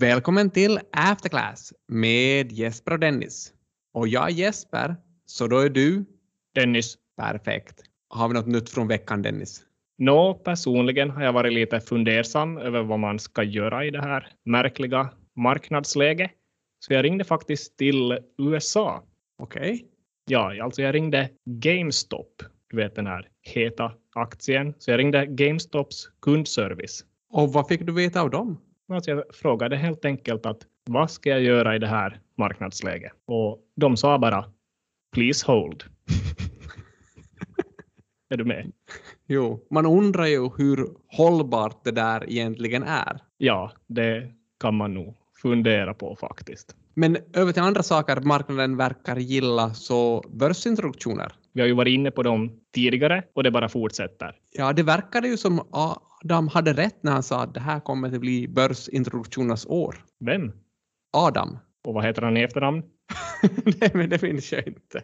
Välkommen till Afterclass med Jesper och Dennis. Och jag är Jesper, så då är du? Dennis. Perfekt. Har vi något nytt från veckan, Dennis? Nå, personligen har jag varit lite fundersam över vad man ska göra i det här märkliga marknadsläget. Så jag ringde faktiskt till USA. Okej. Okay. Ja, alltså jag ringde GameStop, du vet den här heta aktien. Så jag ringde GameStops kundservice. Och vad fick du veta av dem? Alltså jag frågade helt enkelt att vad ska jag göra i det här marknadsläget? Och de sa bara please hold. är du med? Jo, man undrar ju hur hållbart det där egentligen är. Ja, det kan man nog fundera på faktiskt. Men över till andra saker marknaden verkar gilla, så börsintroduktioner. Vi har ju varit inne på dem tidigare och det bara fortsätter. Ja, det verkade ju som Adam hade rätt när han sa att det här kommer att bli börsintroduktionernas år. Vem? Adam. Och vad heter han i efternamn? Nej, men det finns jag inte.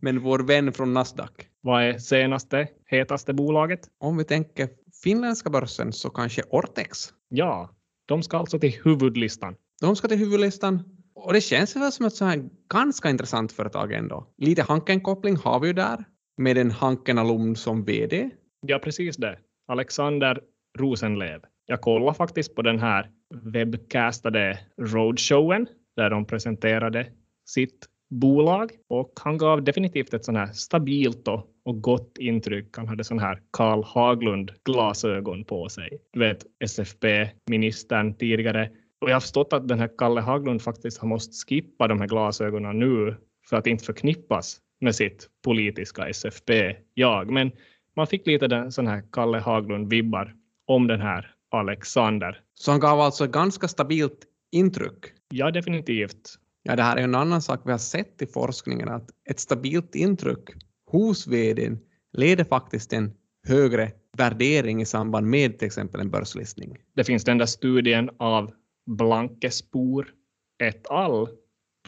Men vår vän från Nasdaq. Vad är senaste, hetaste bolaget? Om vi tänker finländska börsen så kanske Ortex. Ja, de ska alltså till huvudlistan. De ska till huvudlistan. Och det känns väl som ett så här ganska intressant företag ändå. Lite Hanken-koppling har vi ju där med en Hanken alumn som VD. Ja, precis det. Alexander Rosenlev. Jag kollade faktiskt på den här webbcastade roadshowen där de presenterade sitt bolag och han gav definitivt ett sån här stabilt och, och gott intryck. Han hade sån här Karl Haglund glasögon på sig. Du vet SFP-ministern tidigare. Och jag har förstått att den här Kalle Haglund faktiskt har måste skippa de här glasögonen nu för att inte förknippas med sitt politiska SFP-jag. Men man fick lite den, sån här Kalle Haglund-vibbar om den här Alexander. Så han gav alltså ganska stabilt intryck? Ja, definitivt. Ja, det här är en annan sak vi har sett i forskningen, att ett stabilt intryck hos vdn leder faktiskt till en högre värdering i samband med till exempel en börslistning. Det finns den där studien av Blankespor et al.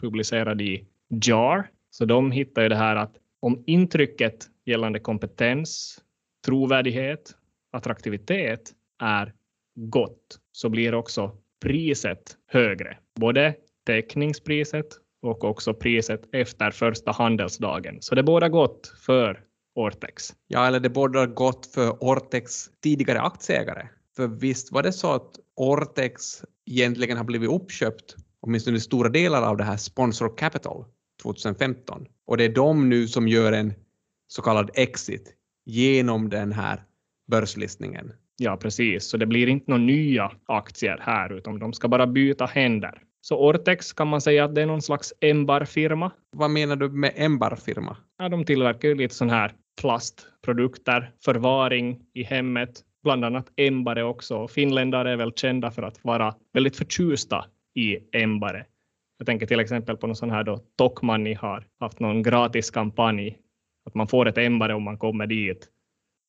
publicerad i JAR. Så de hittar ju det här att om intrycket gällande kompetens, trovärdighet, attraktivitet är gott så blir också priset högre. Både teckningspriset och också priset efter första handelsdagen. Så det båda gott för Ortex. Ja, eller det båda gott för Ortex tidigare aktieägare. För visst var det så att Ortex egentligen har blivit uppköpt, åtminstone stora delar av det här Sponsor Capital 2015. Och det är de nu som gör en så kallad exit genom den här börslistningen. Ja, precis. Så det blir inte några nya aktier här, utan de ska bara byta händer. Så Ortex kan man säga att det är någon slags Embar-firma. Vad menar du med Embar-firma? Ja, de tillverkar ju lite sån här plastprodukter, förvaring i hemmet, bland annat Embare också. Finländare är väl kända för att vara väldigt förtjusta i Embare. Jag tänker till exempel på någon sån här då Tokmanni har haft någon gratis kampanj att man får ett Embare om man kommer dit.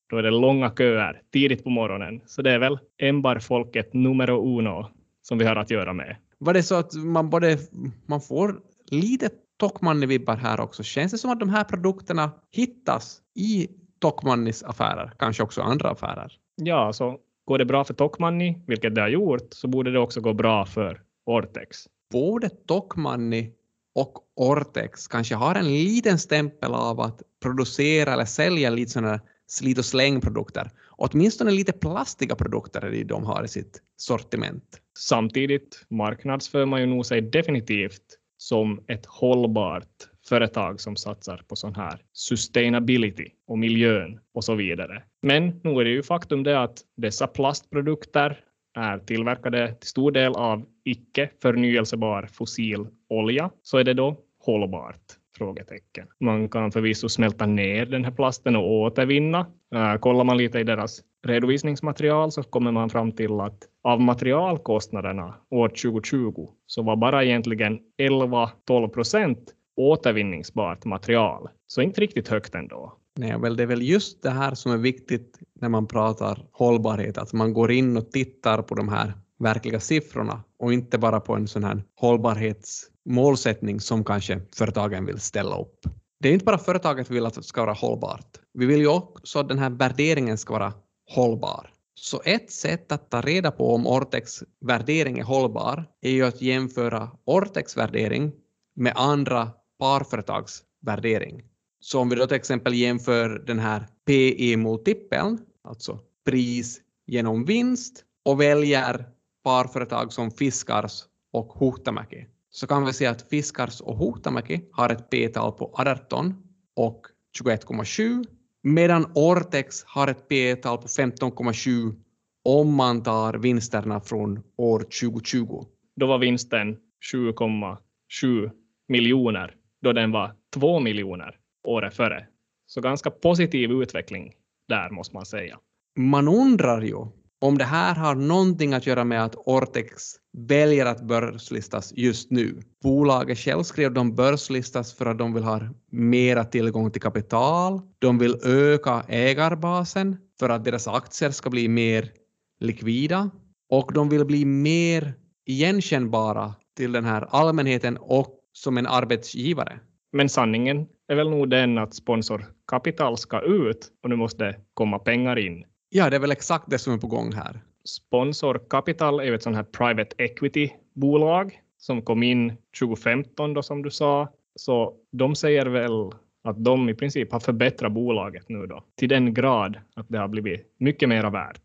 Då är det långa köer tidigt på morgonen. Så det är väl Embar-folket numero uno som vi har att göra med. Var det så att man, både, man får lite Tokmanni-vibbar här också? Känns det som att de här produkterna hittas i Tokmannis affärer, kanske också andra affärer? Ja, så går det bra för Tokmanni, vilket det har gjort, så borde det också gå bra för Ortex. Både Tokmanni och Ortex kanske har en liten stämpel av att producera eller sälja lite sådana slit och slängprodukter. Åtminstone lite plastiga produkter är det de har i sitt sortiment. Samtidigt marknadsför man ju nog sig definitivt som ett hållbart företag som satsar på sån här sustainability och miljön och så vidare. Men nu är det ju faktum det att dessa plastprodukter är tillverkade till stor del av icke förnyelsebar fossil olja, så är det då hållbart? Frågetecken. Man kan förvisso smälta ner den här plasten och återvinna. Äh, kollar man lite i deras redovisningsmaterial så kommer man fram till att av materialkostnaderna år 2020 så var bara egentligen 11-12 procent återvinningsbart material. Så inte riktigt högt ändå. Nej, väl det är väl just det här som är viktigt när man pratar hållbarhet, att man går in och tittar på de här verkliga siffrorna och inte bara på en sån här hållbarhetsmålsättning som kanske företagen vill ställa upp. Det är inte bara företaget vill att det ska vara hållbart. Vi vill ju också att den här värderingen ska vara hållbar. Så ett sätt att ta reda på om Ortex värdering är hållbar är ju att jämföra Ortex värdering med andra parföretags värdering. Så om vi då till exempel jämför den här PE-multipeln, alltså pris genom vinst, och väljer parföretag som Fiskars och Huhtamäki, så kan vi se att Fiskars och Huhtamäki har ett P-tal på 18 och 21,7 medan Ortex har ett P-tal på 15,7 om man tar vinsterna från år 2020. Då var vinsten 7,7 miljoner då den var 2 miljoner året före. Så ganska positiv utveckling där måste man säga. Man undrar ju om det här har någonting att göra med att Ortex väljer att börslistas just nu. Bolaget själv skrev att de börslistas för att de vill ha mera tillgång till kapital. De vill öka ägarbasen för att deras aktier ska bli mer likvida och de vill bli mer igenkännbara till den här allmänheten och som en arbetsgivare. Men sanningen är väl nog den att sponsorkapital ska ut och nu måste det komma pengar in. Ja, det är väl exakt det som är på gång här. Sponsor Capital är ju ett sånt här private equity-bolag som kom in 2015 då som du sa. Så de säger väl att de i princip har förbättrat bolaget nu då till den grad att det har blivit mycket mera värt.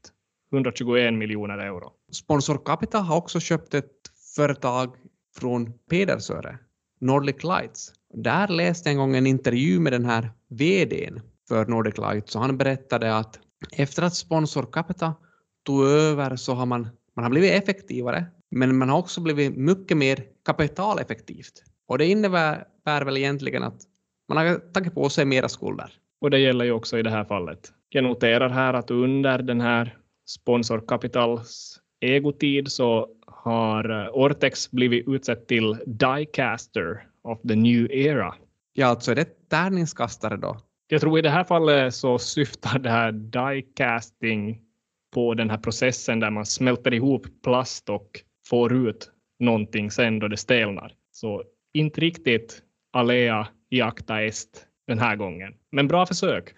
121 miljoner euro. Sponsor Capital har också köpt ett företag från Pedersöre, Nordic Lights. Där läste jag en gång en intervju med den här VDn för Nordic Light, så han berättade att efter att Sponsor Capital tog över så har man, man har blivit effektivare, men man har också blivit mycket mer kapitaleffektivt. Och det innebär väl egentligen att man har tagit på sig mera skulder. Och det gäller ju också i det här fallet. Jag noterar här att under den här Sponsor Capitals egotid så har eh, Ortex blivit utsett till Diecaster of the New Era. Ja, alltså är det tärningskastare då? Jag tror i det här fallet så syftar det här diecasting på den här processen där man smälter ihop plast och får ut någonting sen då det stelnar. Så inte riktigt Alea iacta est den här gången. Men bra försök.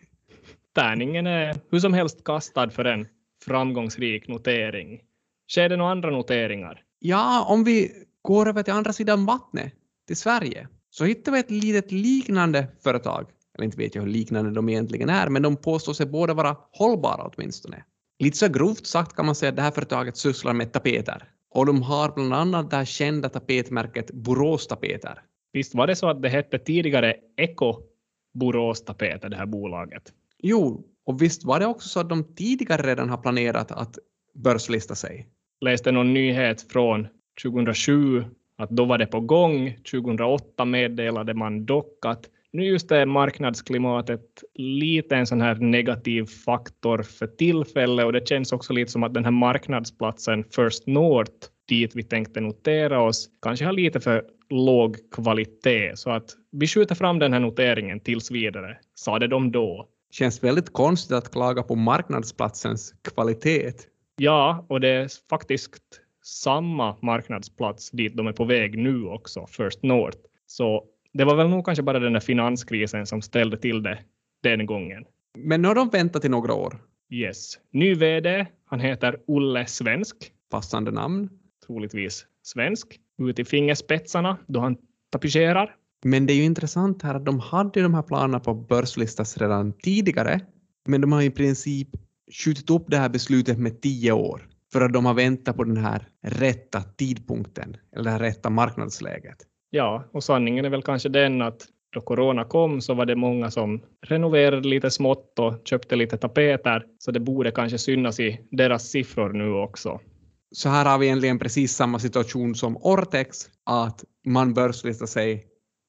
Tärningen är hur som helst kastad för en framgångsrik notering. Sker det några andra noteringar? Ja, om vi går över till andra sidan vattnet, till Sverige, så hittar vi ett litet liknande företag. Eller inte vet jag hur liknande de egentligen är, men de påstår sig båda vara hållbara åtminstone. Lite så grovt sagt kan man säga att det här företaget sysslar med tapeter. Och de har bland annat det här kända tapetmärket Borås Tapeter. Visst var det så att det hette tidigare Eco Borås Tapeter, det här bolaget? Jo, och visst var det också så att de tidigare redan har planerat att börslista sig? Läste någon nyhet från 2007 att då var det på gång. 2008 meddelade man dock att nu just är marknadsklimatet lite en sån här negativ faktor för tillfället och det känns också lite som att den här marknadsplatsen First North dit vi tänkte notera oss kanske har lite för låg kvalitet så att vi skjuter fram den här noteringen tills vidare, sade de då. Känns väldigt konstigt att klaga på marknadsplatsens kvalitet. Ja, och det är faktiskt samma marknadsplats dit de är på väg nu också, First North. Så det var väl nog kanske bara den där finanskrisen som ställde till det den gången. Men nu har de väntat i några år. Yes. Ny VD, han heter Olle Svensk. Passande namn. Troligtvis svensk. Ut i fingerspetsarna då han tapetserar. Men det är ju intressant här att de hade de här planerna på börslistas redan tidigare, men de har i princip skjutit upp det här beslutet med tio år för att de har väntat på den här rätta tidpunkten eller det här rätta marknadsläget. Ja, och sanningen är väl kanske den att då corona kom så var det många som renoverade lite smått och köpte lite tapeter, så det borde kanske synas i deras siffror nu också. Så här har vi egentligen precis samma situation som Ortex, att man börslistar sig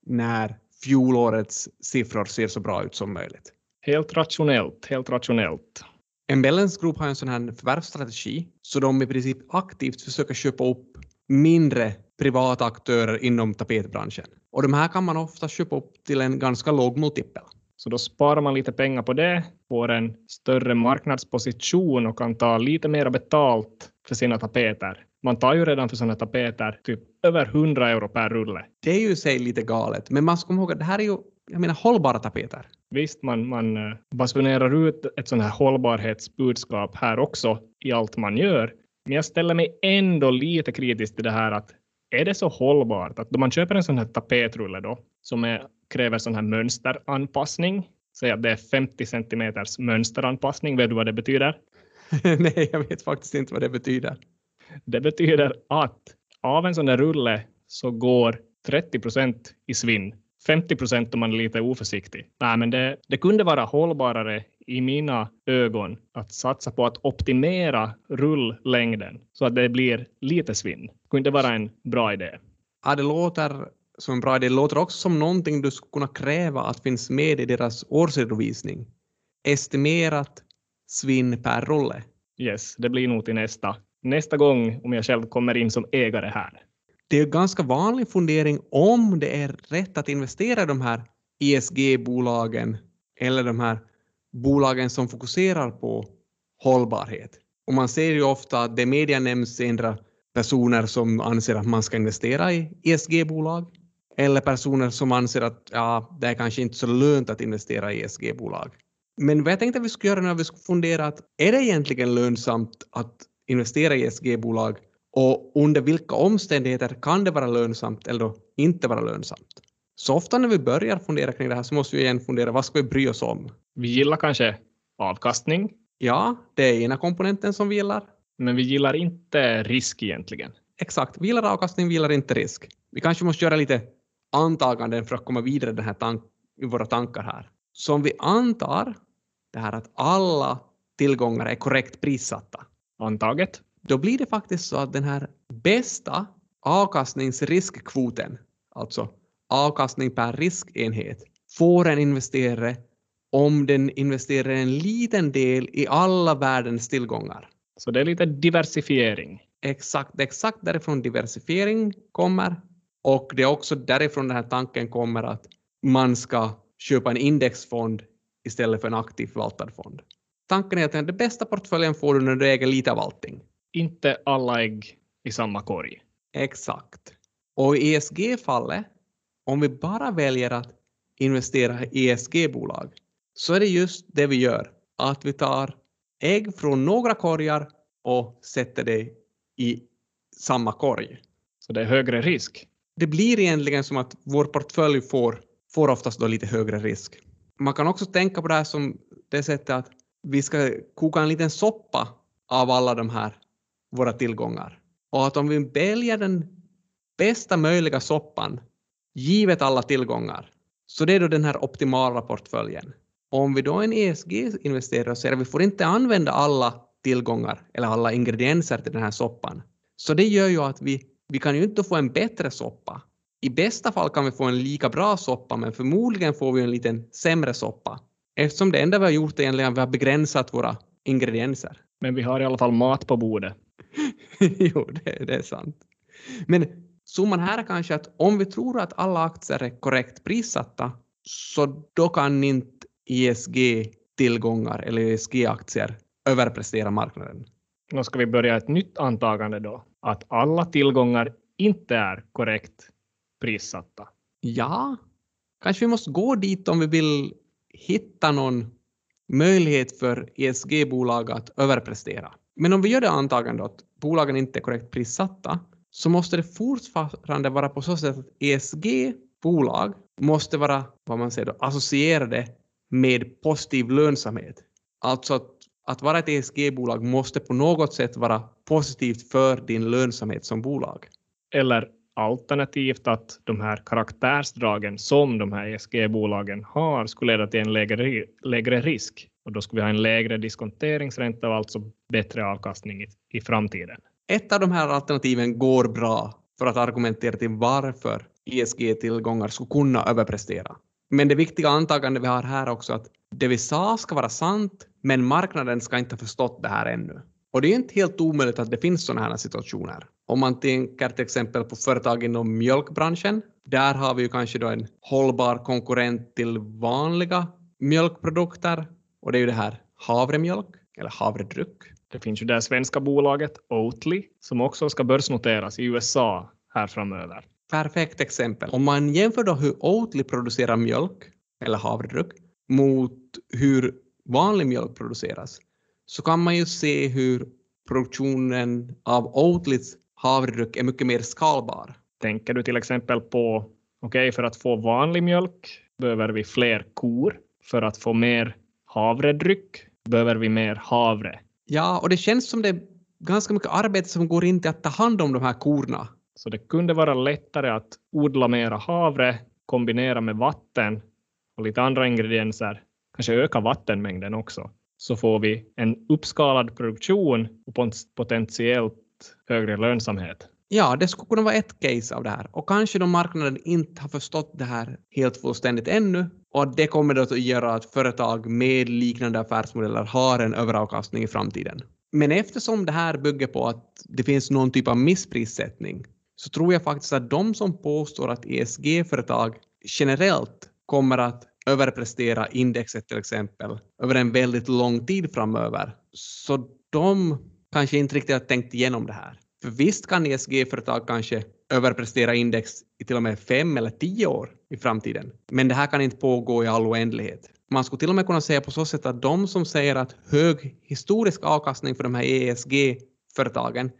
när fjolårets siffror ser så bra ut som möjligt. Helt rationellt, helt rationellt. Embellence Group har en sån här förvärvsstrategi, så de i princip aktivt försöker köpa upp mindre privata aktörer inom tapetbranschen. Och de här kan man ofta köpa upp till en ganska låg multipel. Så då sparar man lite pengar på det, får en större marknadsposition och kan ta lite mer betalt för sina tapeter. Man tar ju redan för sådana tapeter typ över 100 euro per rulle. Det är ju sig lite galet, men man ska komma ihåg att det här är ju jag menar hållbara tapeter. Visst, man, man eh, basunerar ut ett sånt här hållbarhetsbudskap här också i allt man gör. Men jag ställer mig ändå lite kritisk till det här att är det så hållbart att då man köper en sån här tapetrulle då, som är, kräver sån här mönsteranpassning, säg att det är 50 centimeters mönsteranpassning, vet du vad det betyder? Nej, jag vet faktiskt inte vad det betyder. Det betyder att av en sån där rulle så går 30 procent i svinn. 50 procent om man är lite oförsiktig. Nej, men det, det kunde vara hållbarare i mina ögon att satsa på att optimera rulllängden så att det blir lite svinn. Kunde vara en bra idé? Ja, det låter som en bra idé. Det låter också som någonting du skulle kunna kräva att finns med i deras årsredovisning. Estimerat svinn per rulle. Yes, det blir nog till nästa, nästa gång om jag själv kommer in som ägare här. Det är en ganska vanlig fundering om det är rätt att investera i de här ESG-bolagen eller de här bolagen som fokuserar på hållbarhet. Och man ser ju ofta att det media nämns ändra personer som anser att man ska investera i ESG-bolag eller personer som anser att ja, det är kanske inte så lönt att investera i ESG-bolag. Men vad jag tänkte att vi skulle göra när vi skulle fundera att är det egentligen lönsamt att investera i ESG-bolag och under vilka omständigheter kan det vara lönsamt eller inte vara lönsamt? Så ofta när vi börjar fundera kring det här så måste vi igen fundera vad ska vi bry oss om? Vi gillar kanske avkastning, Ja, det är ena komponenten som vi gillar. men vi gillar inte risk egentligen. Exakt, vi gillar avkastning, vi gillar inte risk. Vi kanske måste göra lite antaganden för att komma vidare i, den här tank, i våra tankar här. Så om vi antar det här att alla tillgångar är korrekt prissatta, Antaget. Då blir det faktiskt så att den här bästa avkastningsriskkvoten, alltså avkastning per riskenhet, får en investerare om den investerar en liten del i alla världens tillgångar. Så det är lite diversifiering. Exakt, exakt därifrån diversifiering kommer och det är också därifrån den här tanken kommer att man ska köpa en indexfond istället för en aktivt förvaltad fond. Tanken är att den bästa portföljen får du när du äger lite av allting. Inte alla ägg i samma korg. Exakt. Och i ESG-fallet, om vi bara väljer att investera i ESG-bolag, så är det just det vi gör. Att vi tar ägg från några korgar och sätter det i samma korg. Så det är högre risk. Det blir egentligen som att vår portfölj får, får oftast då lite högre risk. Man kan också tänka på det här som det sättet att vi ska koka en liten soppa av alla de här våra tillgångar. Och att om vi väljer den bästa möjliga soppan, givet alla tillgångar, så det är då den här optimala portföljen. Och om vi då är en ESG-investerare och säger att vi får inte använda alla tillgångar eller alla ingredienser till den här soppan, så det gör ju att vi, vi kan ju inte få en bättre soppa. I bästa fall kan vi få en lika bra soppa, men förmodligen får vi en liten sämre soppa. Eftersom det enda vi har gjort är att vi har begränsat våra ingredienser. Men vi har i alla fall mat på bordet. jo, det, det är sant. Men summan här är kanske att om vi tror att alla aktier är korrekt prissatta, så då kan inte ESG-tillgångar eller ESG-aktier överprestera marknaden. Nu ska vi börja ett nytt antagande då. Att alla tillgångar inte är korrekt prissatta. Ja, kanske vi måste gå dit om vi vill hitta någon möjlighet för ESG-bolag att överprestera. Men om vi gör det antagandet att bolagen inte är korrekt prissatta så måste det fortfarande vara på så sätt att ESG-bolag måste vara vad man säger då, associerade med positiv lönsamhet. Alltså att, att vara ett ESG-bolag måste på något sätt vara positivt för din lönsamhet som bolag. Eller alternativt att de här karaktärsdragen som de här ESG-bolagen har skulle leda till en lägre, lägre risk. Och då skulle vi ha en lägre diskonteringsränta och alltså bättre avkastning i, i framtiden. Ett av de här alternativen går bra för att argumentera till varför ESG-tillgångar skulle kunna överprestera. Men det viktiga antagande vi har här också att det vi sa ska vara sant, men marknaden ska inte ha förstått det här ännu. Och det är inte helt omöjligt att det finns sådana här situationer. Om man tänker till exempel på företag inom mjölkbranschen, där har vi ju kanske då en hållbar konkurrent till vanliga mjölkprodukter och det är ju det här havremjölk eller havredryck. Det finns ju det svenska bolaget Oatly som också ska börsnoteras i USA här framöver. Perfekt exempel. Om man jämför då hur Oatly producerar mjölk eller havredryck mot hur vanlig mjölk produceras så kan man ju se hur produktionen av Oatlys havredryck är mycket mer skalbar. Tänker du till exempel på, okej, okay, för att få vanlig mjölk behöver vi fler kor. För att få mer havredryck behöver vi mer havre. Ja, och det känns som det är ganska mycket arbete som går in till att ta hand om de här korna. Så det kunde vara lättare att odla mera havre, kombinera med vatten och lite andra ingredienser, kanske öka vattenmängden också, så får vi en uppskalad produktion och potentiellt högre lönsamhet. Ja, det skulle kunna vara ett case av det här. Och kanske då marknaden inte har förstått det här helt fullständigt ännu. Och det kommer då att göra att företag med liknande affärsmodeller har en överavkastning i framtiden. Men eftersom det här bygger på att det finns någon typ av missprissättning så tror jag faktiskt att de som påstår att ESG-företag generellt kommer att överprestera indexet till exempel över en väldigt lång tid framöver, så de kanske inte riktigt har tänkt igenom det här. För visst kan ESG-företag kanske överprestera index i till och med fem eller tio år i framtiden, men det här kan inte pågå i all oändlighet. Man skulle till och med kunna säga på så sätt att de som säger att hög historisk avkastning för de här ESG-företagen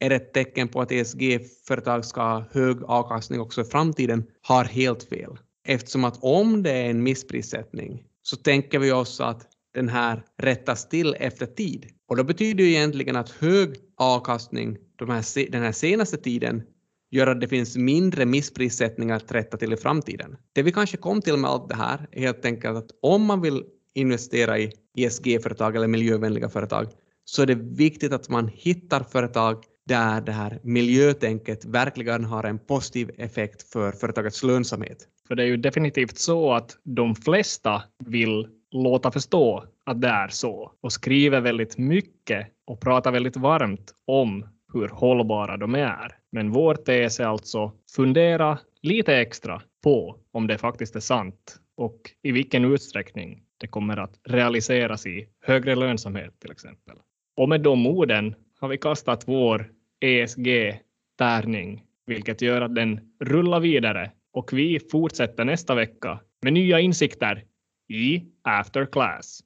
är ett tecken på att ESG-företag ska ha hög avkastning också i framtiden har helt fel. Eftersom att om det är en missprissättning så tänker vi oss att den här rättas till efter tid. Och då betyder ju egentligen att hög avkastning de här, den här senaste tiden gör att det finns mindre missprissättningar att rätta till i framtiden. Det vi kanske kom till med allt det här är helt enkelt att om man vill investera i ESG-företag eller miljövänliga företag så är det viktigt att man hittar företag där det här miljötänket verkligen har en positiv effekt för företagets lönsamhet. För det är ju definitivt så att de flesta vill låta förstå att det är så och skriver väldigt mycket och pratar väldigt varmt om hur hållbara de är. Men vår tes är alltså fundera lite extra på om det faktiskt är sant och i vilken utsträckning det kommer att realiseras i högre lönsamhet till exempel. Och med de orden har vi kastat vår ESG-tärning, vilket gör att den rullar vidare och vi fortsätter nästa vecka med nya insikter i After Class.